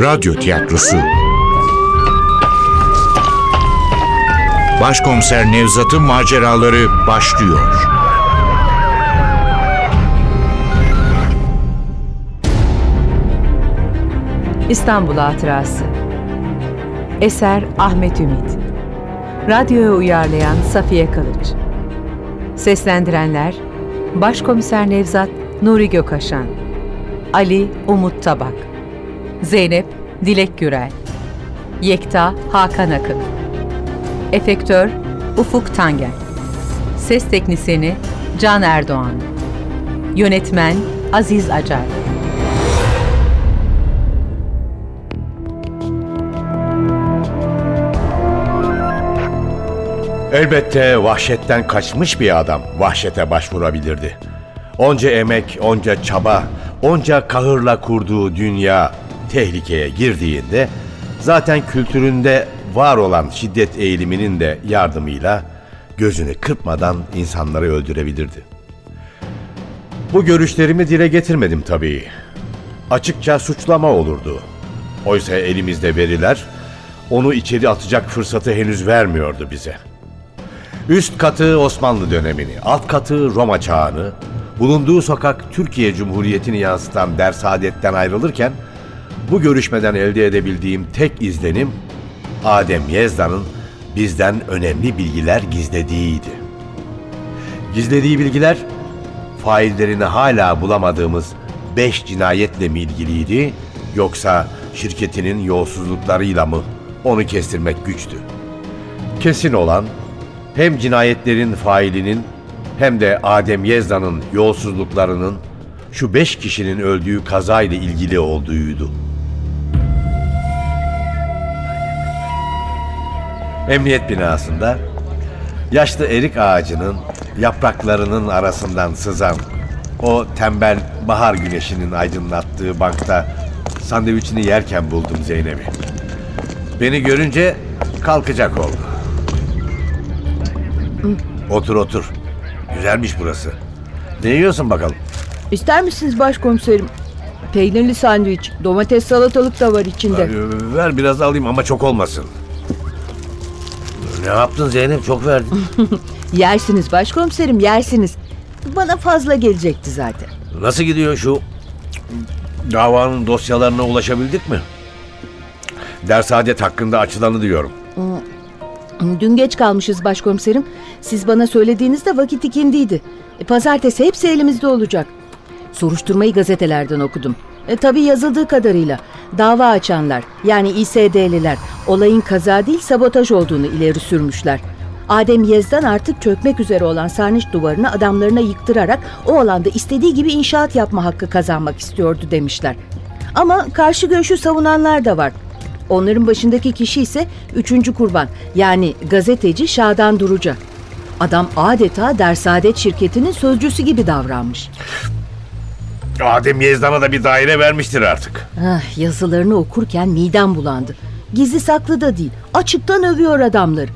Radyo tiyatrosu. Başkomiser Nevzat'ın maceraları başlıyor. İstanbul Hatırası. Eser Ahmet Ümit. Radyoya uyarlayan Safiye Kılıç. Seslendirenler Başkomiser Nevzat Nuri Gökaşan Ali Umut Tabak Zeynep Dilek Gürel. Yekta Hakan Akın. Efektör Ufuk Tanger Ses Teknisini Can Erdoğan. Yönetmen Aziz Acar. Elbette vahşetten kaçmış bir adam vahşete başvurabilirdi. Onca emek, onca çaba, onca kahırla kurduğu dünya tehlikeye girdiğinde zaten kültüründe var olan şiddet eğiliminin de yardımıyla gözünü kırpmadan insanları öldürebilirdi. Bu görüşlerimi dile getirmedim tabii. Açıkça suçlama olurdu. Oysa elimizde veriler onu içeri atacak fırsatı henüz vermiyordu bize.'' Üst katı Osmanlı dönemini, alt katı Roma çağını, bulunduğu sokak Türkiye Cumhuriyeti'ni yansıtan Dersaadetten ayrılırken, bu görüşmeden elde edebildiğim tek izlenim, Adem Yezda'nın bizden önemli bilgiler gizlediğiydi. Gizlediği bilgiler, faillerini hala bulamadığımız beş cinayetle mi ilgiliydi, yoksa şirketinin yolsuzluklarıyla mı onu kestirmek güçtü. Kesin olan hem cinayetlerin failinin hem de Adem Yezda'nın yolsuzluklarının şu beş kişinin öldüğü kazayla ilgili olduğuydu. Emniyet binasında yaşlı erik ağacının yapraklarının arasından sızan o tembel bahar güneşinin aydınlattığı bankta sandviçini yerken buldum Zeynep'i. Beni görünce kalkacak oldu. Otur otur. Güzelmiş burası. Ne yiyorsun bakalım? İster misiniz başkomiserim? Peynirli sandviç, domates salatalık da var içinde. Ver biraz alayım ama çok olmasın. Ne yaptın Zeynep? Çok verdin. Yersiniz başkomiserim, yersiniz. Bana fazla gelecekti zaten. Nasıl gidiyor şu davanın dosyalarına ulaşabildik mi? Dersadet hakkında açılanı diyorum. Dün geç kalmışız başkomiserim. Siz bana söylediğinizde vakit ikindiydi. E, pazartesi hepsi elimizde olacak. Soruşturmayı gazetelerden okudum. E, tabii yazıldığı kadarıyla dava açanlar yani İSD'liler olayın kaza değil sabotaj olduğunu ileri sürmüşler. Adem Yezdan artık çökmek üzere olan sarnıç duvarını adamlarına yıktırarak o alanda istediği gibi inşaat yapma hakkı kazanmak istiyordu demişler. Ama karşı görüşü savunanlar da var. Onların başındaki kişi ise üçüncü kurban yani gazeteci Şadan Duruca. Adam adeta Dersaadet şirketinin sözcüsü gibi davranmış. Adem Yezdan'a da bir daire vermiştir artık. Ah, yazılarını okurken midem bulandı. Gizli saklı da değil, açıktan övüyor adamları.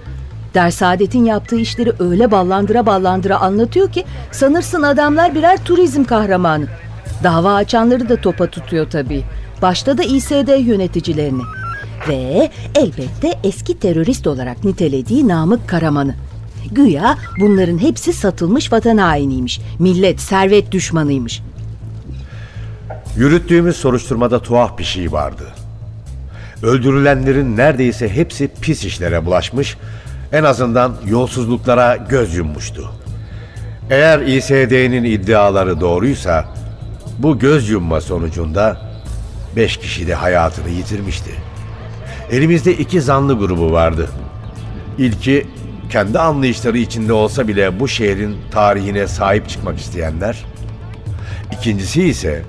Dersaadet'in yaptığı işleri öyle ballandıra ballandıra anlatıyor ki sanırsın adamlar birer turizm kahramanı. Dava açanları da topa tutuyor tabii. Başta da İSD yöneticilerini. Ve elbette eski terörist olarak nitelediği Namık Karaman'ı. Güya bunların hepsi satılmış vatan hainiymiş. Millet, servet düşmanıymış. Yürüttüğümüz soruşturmada tuhaf bir şey vardı. Öldürülenlerin neredeyse hepsi pis işlere bulaşmış, en azından yolsuzluklara göz yummuştu. Eğer İSD'nin iddiaları doğruysa, bu göz yumma sonucunda beş kişi de hayatını yitirmişti. Elimizde iki zanlı grubu vardı. İlki kendi anlayışları içinde olsa bile bu şehrin tarihine sahip çıkmak isteyenler. İkincisi ise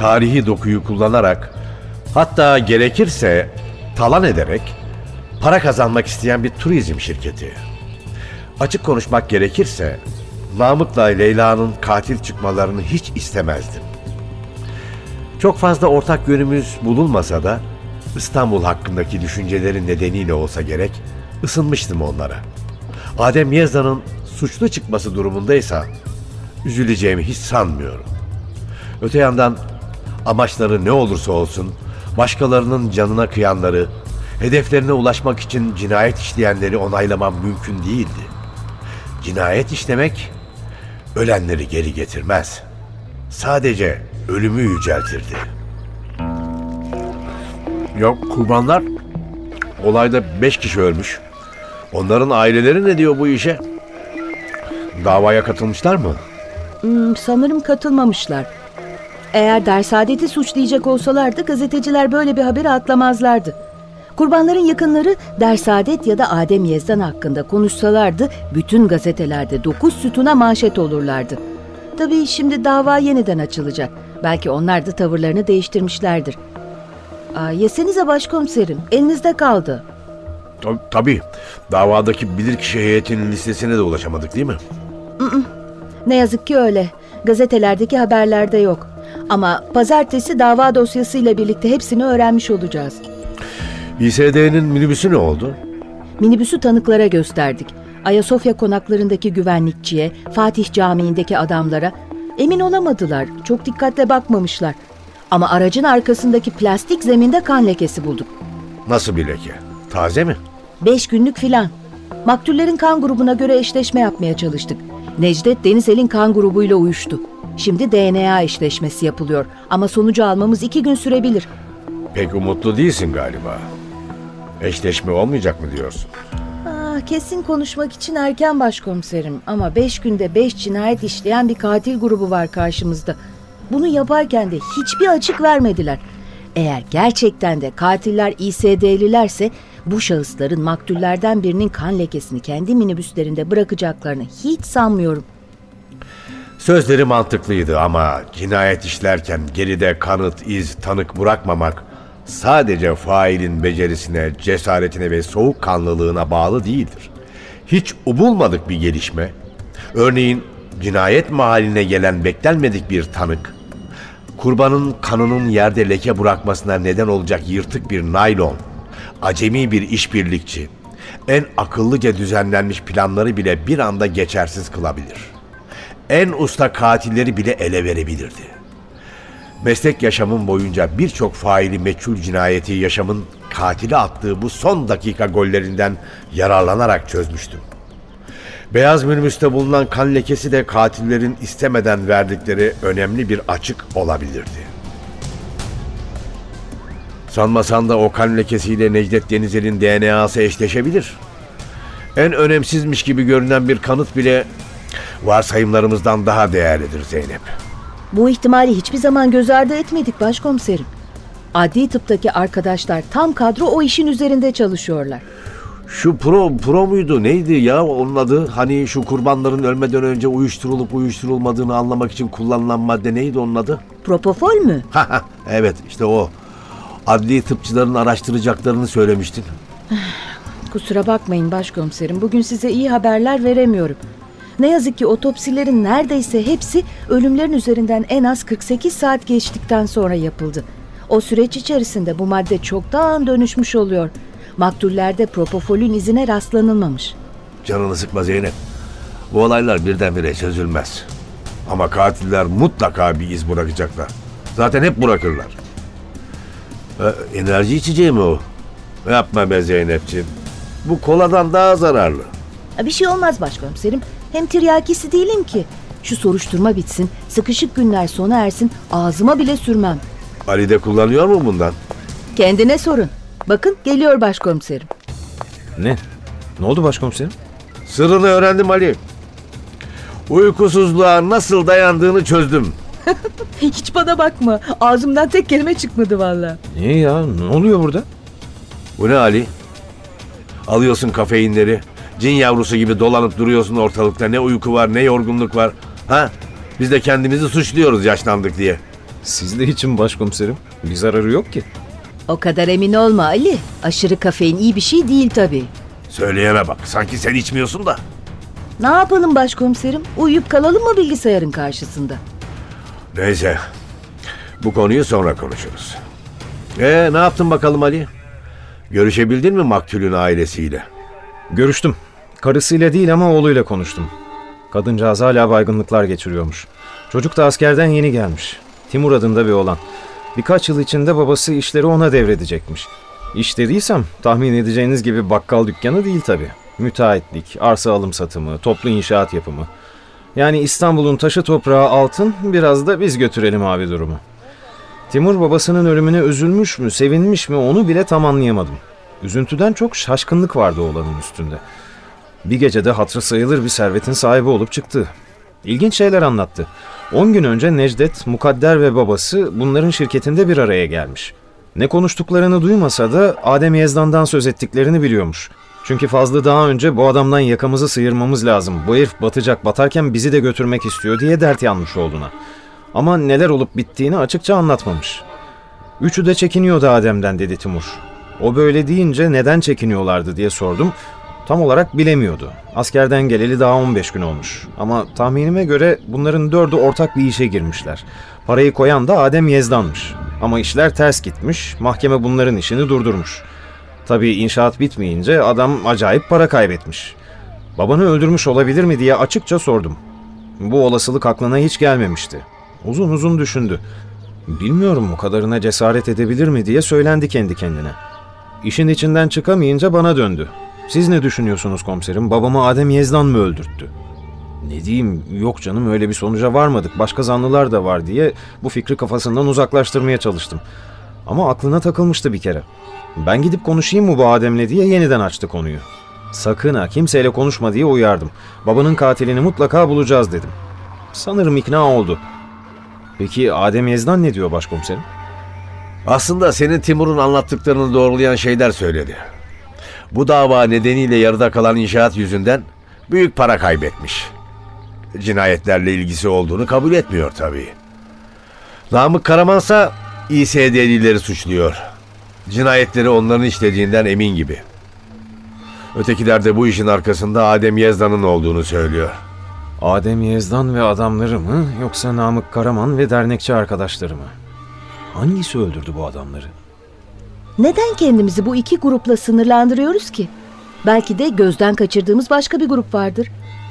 tarihi dokuyu kullanarak hatta gerekirse talan ederek para kazanmak isteyen bir turizm şirketi. Açık konuşmak gerekirse Namık'la Leyla'nın katil çıkmalarını hiç istemezdim. Çok fazla ortak yönümüz bulunmasa da İstanbul hakkındaki düşüncelerin nedeniyle olsa gerek ısınmıştım onlara. Adem Yezda'nın suçlu çıkması durumundaysa üzüleceğimi hiç sanmıyorum. Öte yandan amaçları ne olursa olsun Başkalarının canına kıyanları, hedeflerine ulaşmak için cinayet işleyenleri onaylamam mümkün değildi. Cinayet işlemek ölenleri geri getirmez. Sadece ölümü yüceltirdi. Yok kurbanlar olayda beş kişi ölmüş. Onların aileleri ne diyor bu işe? Davaya katılmışlar mı? Hmm, sanırım katılmamışlar. Eğer Dersaadet'i suçlayacak olsalardı gazeteciler böyle bir haberi atlamazlardı. Kurbanların yakınları Dersaadet ya da Adem Yezdan hakkında konuşsalardı bütün gazetelerde dokuz sütuna manşet olurlardı. Tabii şimdi dava yeniden açılacak. Belki onlar da tavırlarını değiştirmişlerdir. Aa, yesenize başkomiserim, elinizde kaldı. Tab- Tabii. Davadaki bilirkişi heyetinin listesine de ulaşamadık değil mi? Ne yazık ki öyle. Gazetelerdeki haberlerde yok. Ama pazartesi dava dosyasıyla birlikte hepsini öğrenmiş olacağız. İSD'nin minibüsü ne oldu? Minibüsü tanıklara gösterdik. Ayasofya konaklarındaki güvenlikçiye, Fatih Camii'ndeki adamlara emin olamadılar. Çok dikkatle bakmamışlar. Ama aracın arkasındaki plastik zeminde kan lekesi bulduk. Nasıl bir leke? Taze mi? Beş günlük filan. Maktullerin kan grubuna göre eşleşme yapmaya çalıştık. Necdet Denizel'in kan grubuyla uyuştu. Şimdi DNA eşleşmesi yapılıyor. Ama sonucu almamız iki gün sürebilir. Pek umutlu değilsin galiba. Eşleşme olmayacak mı diyorsun? Ah, kesin konuşmak için erken başkomiserim. Ama beş günde beş cinayet işleyen bir katil grubu var karşımızda. Bunu yaparken de hiçbir açık vermediler. Eğer gerçekten de katiller İSD'lilerse bu şahısların maktullerden birinin kan lekesini kendi minibüslerinde bırakacaklarını hiç sanmıyorum. Sözleri mantıklıydı ama cinayet işlerken geride kanıt, iz, tanık bırakmamak sadece failin becerisine, cesaretine ve soğukkanlılığına bağlı değildir. Hiç umulmadık bir gelişme, örneğin cinayet mahalline gelen beklenmedik bir tanık, kurbanın kanının yerde leke bırakmasına neden olacak yırtık bir naylon, acemi bir işbirlikçi, en akıllıca düzenlenmiş planları bile bir anda geçersiz kılabilir.'' En usta katilleri bile ele verebilirdi. Meslek yaşamım boyunca birçok faili meçhul cinayeti yaşamın katili attığı bu son dakika gollerinden yararlanarak çözmüştüm. Beyaz minibüste bulunan kan lekesi de katillerin istemeden verdikleri önemli bir açık olabilirdi. Sanmasan da o kan lekesiyle Necdet Denizel'in DNA'sı eşleşebilir. En önemsizmiş gibi görünen bir kanıt bile varsayımlarımızdan daha değerlidir Zeynep. Bu ihtimali hiçbir zaman göz ardı etmedik başkomiserim. Adli tıptaki arkadaşlar tam kadro o işin üzerinde çalışıyorlar. Şu pro, pro muydu neydi ya onun adı? Hani şu kurbanların ölmeden önce uyuşturulup uyuşturulmadığını anlamak için kullanılan madde neydi onun adı? Propofol mü? evet işte o. Adli tıpçıların araştıracaklarını söylemiştin. Kusura bakmayın başkomiserim. Bugün size iyi haberler veremiyorum. Ne yazık ki otopsilerin neredeyse hepsi ölümlerin üzerinden en az 48 saat geçtikten sonra yapıldı. O süreç içerisinde bu madde çoktan dönüşmüş oluyor. Maktullerde propofolün izine rastlanılmamış. Canını sıkma Zeynep. Bu olaylar birdenbire çözülmez. Ama katiller mutlaka bir iz bırakacaklar. Zaten hep bırakırlar. E, enerji içeceği mi o? Yapma be Zeynepciğim. Bu koladan daha zararlı. Bir şey olmaz başkomiserim. Hem tiryakisi değilim ki. Şu soruşturma bitsin, sıkışık günler sona ersin, ağzıma bile sürmem. Ali de kullanıyor mu bundan? Kendine sorun. Bakın geliyor başkomiserim. Ne? Ne oldu başkomiserim? Sırrını öğrendim Ali. Uykusuzluğa nasıl dayandığını çözdüm. Hiç bana bakma. Ağzımdan tek kelime çıkmadı valla. Niye ya? Ne oluyor burada? Bu ne Ali? Alıyorsun kafeinleri. Cin yavrusu gibi dolanıp duruyorsun ortalıkta. Ne uyku var ne yorgunluk var. Ha? Biz de kendimizi suçluyoruz yaşlandık diye. Sizde için başkomiserim. Bir zararı yok ki. O kadar emin olma Ali. Aşırı kafein iyi bir şey değil tabii. Söyleyene bak. Sanki sen içmiyorsun da. Ne yapalım başkomiserim? Uyuyup kalalım mı bilgisayarın karşısında? Neyse. Bu konuyu sonra konuşuruz. Ee ne yaptın bakalım Ali? Görüşebildin mi maktulün ailesiyle? Görüştüm. Karısıyla değil ama oğluyla konuştum. Kadıncağız hala baygınlıklar geçiriyormuş. Çocuk da askerden yeni gelmiş. Timur adında bir oğlan. Birkaç yıl içinde babası işleri ona devredecekmiş. İş dediysem tahmin edeceğiniz gibi bakkal dükkanı değil tabii. Müteahhitlik, arsa alım satımı, toplu inşaat yapımı. Yani İstanbul'un taşı toprağı altın, biraz da biz götürelim abi durumu. Timur babasının ölümüne üzülmüş mü, sevinmiş mi onu bile tam anlayamadım. Üzüntüden çok şaşkınlık vardı oğlanın üstünde. Bir gecede hatırı sayılır bir servetin sahibi olup çıktı. İlginç şeyler anlattı. 10 gün önce Necdet, Mukadder ve babası bunların şirketinde bir araya gelmiş. Ne konuştuklarını duymasa da Adem Yezdan'dan söz ettiklerini biliyormuş. Çünkü Fazlı daha önce bu adamdan yakamızı sıyırmamız lazım. Bu herif batacak batarken bizi de götürmek istiyor diye dert yanmış olduğuna. Ama neler olup bittiğini açıkça anlatmamış. Üçü de çekiniyordu Adem'den dedi Timur. O böyle deyince neden çekiniyorlardı diye sordum. Tam olarak bilemiyordu. Askerden geleli daha 15 gün olmuş. Ama tahminime göre bunların dördü ortak bir işe girmişler. Parayı koyan da Adem Yezdan'mış. Ama işler ters gitmiş, mahkeme bunların işini durdurmuş. Tabii inşaat bitmeyince adam acayip para kaybetmiş. Babanı öldürmüş olabilir mi diye açıkça sordum. Bu olasılık aklına hiç gelmemişti. Uzun uzun düşündü. Bilmiyorum o kadarına cesaret edebilir mi diye söylendi kendi kendine. İşin içinden çıkamayınca bana döndü. Siz ne düşünüyorsunuz komiserim? Babamı Adem Yezdan mı öldürttü? Ne diyeyim yok canım öyle bir sonuca varmadık. Başka zanlılar da var diye bu fikri kafasından uzaklaştırmaya çalıştım. Ama aklına takılmıştı bir kere. Ben gidip konuşayım mı bu Adem'le diye yeniden açtı konuyu. Sakın ha kimseyle konuşma diye uyardım. Babanın katilini mutlaka bulacağız dedim. Sanırım ikna oldu. Peki Adem Yezdan ne diyor başkomiserim? Aslında senin Timur'un anlattıklarını doğrulayan şeyler söyledi. Bu dava nedeniyle yarıda kalan inşaat yüzünden büyük para kaybetmiş. Cinayetlerle ilgisi olduğunu kabul etmiyor tabii. Namık Karamansa İSD'lileri suçluyor. Cinayetleri onların işlediğinden emin gibi. Ötekiler de bu işin arkasında Adem Yezdan'ın olduğunu söylüyor. Adem Yezdan ve adamları mı yoksa Namık Karaman ve dernekçi arkadaşları mı? Hangisi öldürdü bu adamları? Neden kendimizi bu iki grupla sınırlandırıyoruz ki? Belki de gözden kaçırdığımız başka bir grup vardır.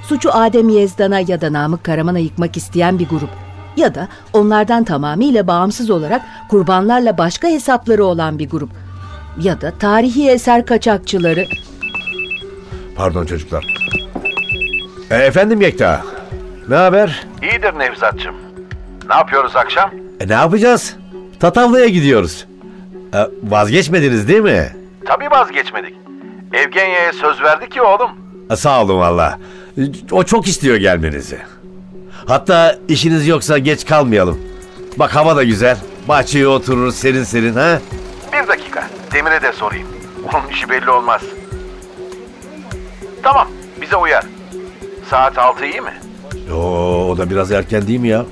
Suçu Adem Yezdan'a ya da Namık Karaman'a yıkmak isteyen bir grup. Ya da onlardan tamamıyla bağımsız olarak kurbanlarla başka hesapları olan bir grup. Ya da tarihi eser kaçakçıları. Pardon çocuklar. E, efendim Yekta. Ne haber? İyidir Nevzatçım. Ne yapıyoruz akşam? E, ne yapacağız? Tatavla'ya gidiyoruz. E, vazgeçmediniz değil mi? Tabii vazgeçmedik. Evgenya'ya söz verdi ki oğlum. E, sağ olun valla. O çok istiyor gelmenizi. Hatta işiniz yoksa geç kalmayalım. Bak hava da güzel. Bahçeye otururuz serin serin ha. Bir dakika. Demir'e de sorayım. Onun işi belli olmaz. Tamam. Bize uyar. Saat altı iyi mi? Oo, o da biraz erken değil mi ya?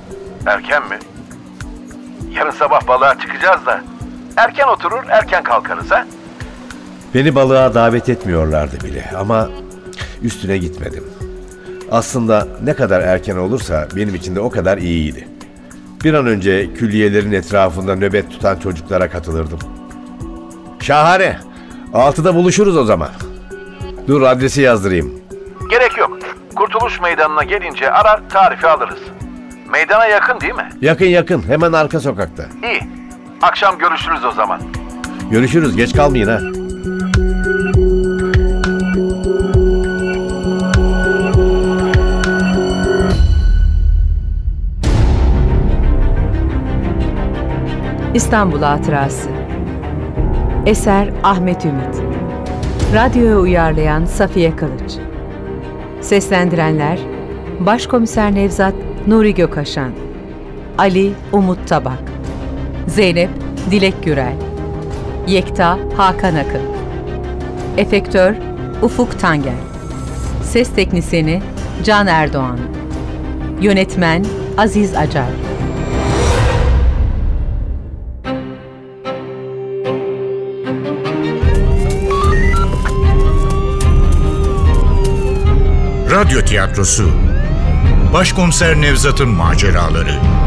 Erken mi? Yarın sabah balığa çıkacağız da. Erken oturur, erken kalkarız ha? Beni balığa davet etmiyorlardı bile ama üstüne gitmedim. Aslında ne kadar erken olursa benim için de o kadar iyiydi. Bir an önce külliyelerin etrafında nöbet tutan çocuklara katılırdım. Şahane. Altıda buluşuruz o zaman. Dur adresi yazdırayım. Gerek yok. Kurtuluş Meydanı'na gelince arar, tarifi alırız. Meydana yakın değil mi? Yakın yakın hemen arka sokakta. İyi. Akşam görüşürüz o zaman. Görüşürüz geç kalmayın ha. İstanbul Hatırası Eser Ahmet Ümit Radyoya uyarlayan Safiye Kılıç Seslendirenler Başkomiser Nevzat Nuri Gökaşan Ali Umut Tabak Zeynep Dilek Gürel Yekta Hakan Akın Efektör Ufuk Tanger Ses Teknisini Can Erdoğan Yönetmen Aziz Acar. Radyo tiyatrosu. Başkomiser Nevzat'ın maceraları